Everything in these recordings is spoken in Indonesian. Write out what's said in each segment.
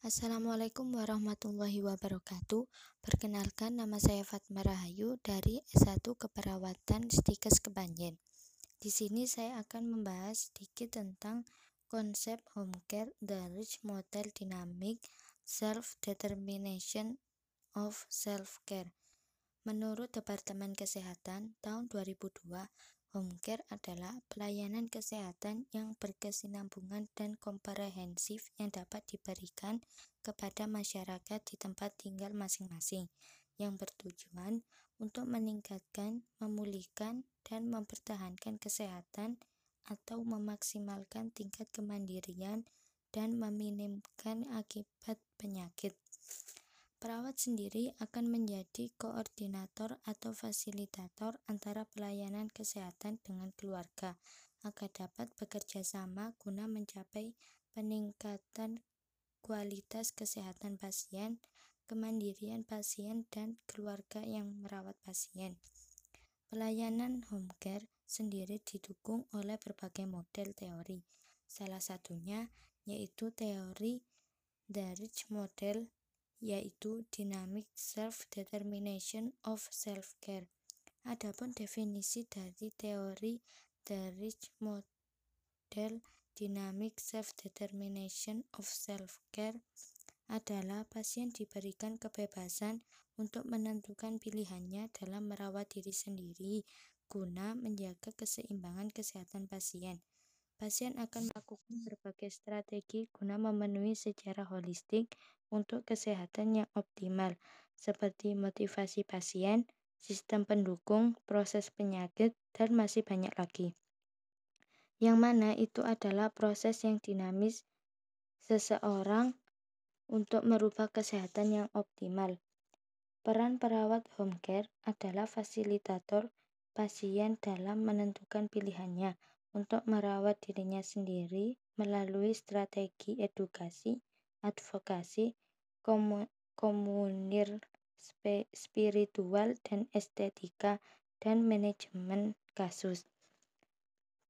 Assalamualaikum warahmatullahi wabarakatuh. Perkenalkan nama saya Fatma Rahayu dari S1 Keperawatan Stikes Kepanjen. Di sini saya akan membahas sedikit tentang konsep home care dari model dynamic self determination of self care. Menurut Departemen Kesehatan tahun 2002, Home care adalah pelayanan kesehatan yang berkesinambungan dan komprehensif yang dapat diberikan kepada masyarakat di tempat tinggal masing-masing, yang bertujuan untuk meningkatkan, memulihkan, dan mempertahankan kesehatan atau memaksimalkan tingkat kemandirian dan meminimkan akibat penyakit. Perawat sendiri akan menjadi koordinator atau fasilitator antara pelayanan kesehatan dengan keluarga agar dapat bekerja sama guna mencapai peningkatan kualitas kesehatan pasien, kemandirian pasien, dan keluarga yang merawat pasien. Pelayanan home care sendiri didukung oleh berbagai model teori. Salah satunya yaitu teori dari model yaitu Dynamic Self-Determination of Self-Care. Adapun definisi dari teori dari model Dynamic Self-Determination of Self-Care adalah pasien diberikan kebebasan untuk menentukan pilihannya dalam merawat diri sendiri guna menjaga keseimbangan kesehatan pasien. Pasien akan melakukan berbagai strategi guna memenuhi secara holistik untuk kesehatan yang optimal, seperti motivasi pasien, sistem pendukung, proses penyakit, dan masih banyak lagi. Yang mana itu adalah proses yang dinamis seseorang untuk merubah kesehatan yang optimal. Peran perawat home care adalah fasilitator pasien dalam menentukan pilihannya untuk merawat dirinya sendiri melalui strategi edukasi, advokasi, komunir spiritual dan estetika, dan manajemen kasus.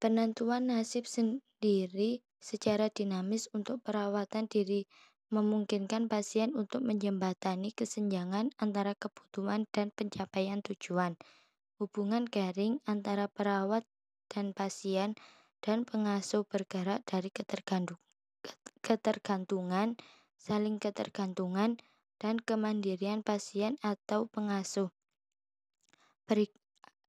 Penentuan nasib sendiri secara dinamis untuk perawatan diri memungkinkan pasien untuk menjembatani kesenjangan antara kebutuhan dan pencapaian tujuan. Hubungan caring antara perawat dan pasien dan pengasuh bergerak dari ketergantungan, saling ketergantungan, dan kemandirian pasien atau pengasuh. Beri,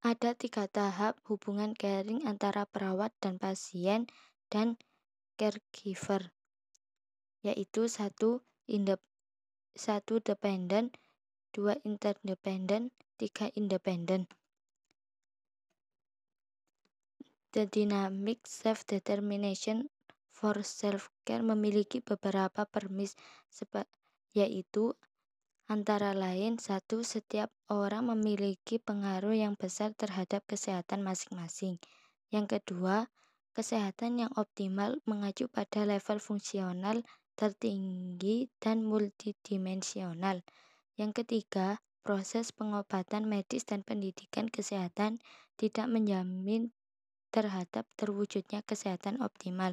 ada tiga tahap hubungan caring antara perawat dan pasien dan caregiver, yaitu satu indep, satu dependent, dua interdependent, tiga independent. The Dynamic Self-Determination for Self-Care memiliki beberapa permis, yaitu antara lain satu setiap orang memiliki pengaruh yang besar terhadap kesehatan masing-masing. Yang kedua, kesehatan yang optimal mengacu pada level fungsional tertinggi dan multidimensional. Yang ketiga, proses pengobatan medis dan pendidikan kesehatan tidak menjamin terhadap terwujudnya kesehatan optimal.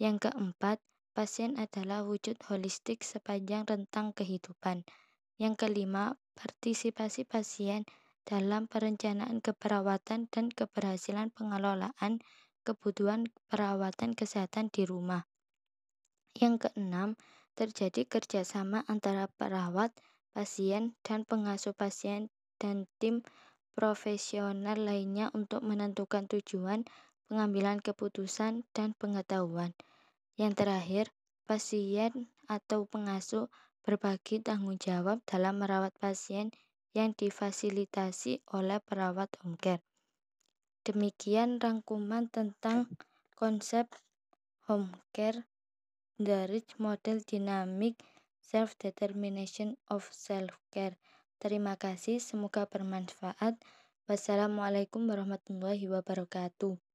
Yang keempat, pasien adalah wujud holistik sepanjang rentang kehidupan. Yang kelima, partisipasi pasien dalam perencanaan keperawatan dan keberhasilan pengelolaan kebutuhan perawatan kesehatan di rumah. Yang keenam, terjadi kerjasama antara perawat, pasien, dan pengasuh pasien dan tim profesional lainnya untuk menentukan tujuan, pengambilan keputusan, dan pengetahuan. Yang terakhir, pasien atau pengasuh berbagi tanggung jawab dalam merawat pasien yang difasilitasi oleh perawat home care. Demikian rangkuman tentang konsep home care dari model dinamik self-determination of self-care. Terima kasih, semoga bermanfaat. Wassalamualaikum warahmatullahi wabarakatuh.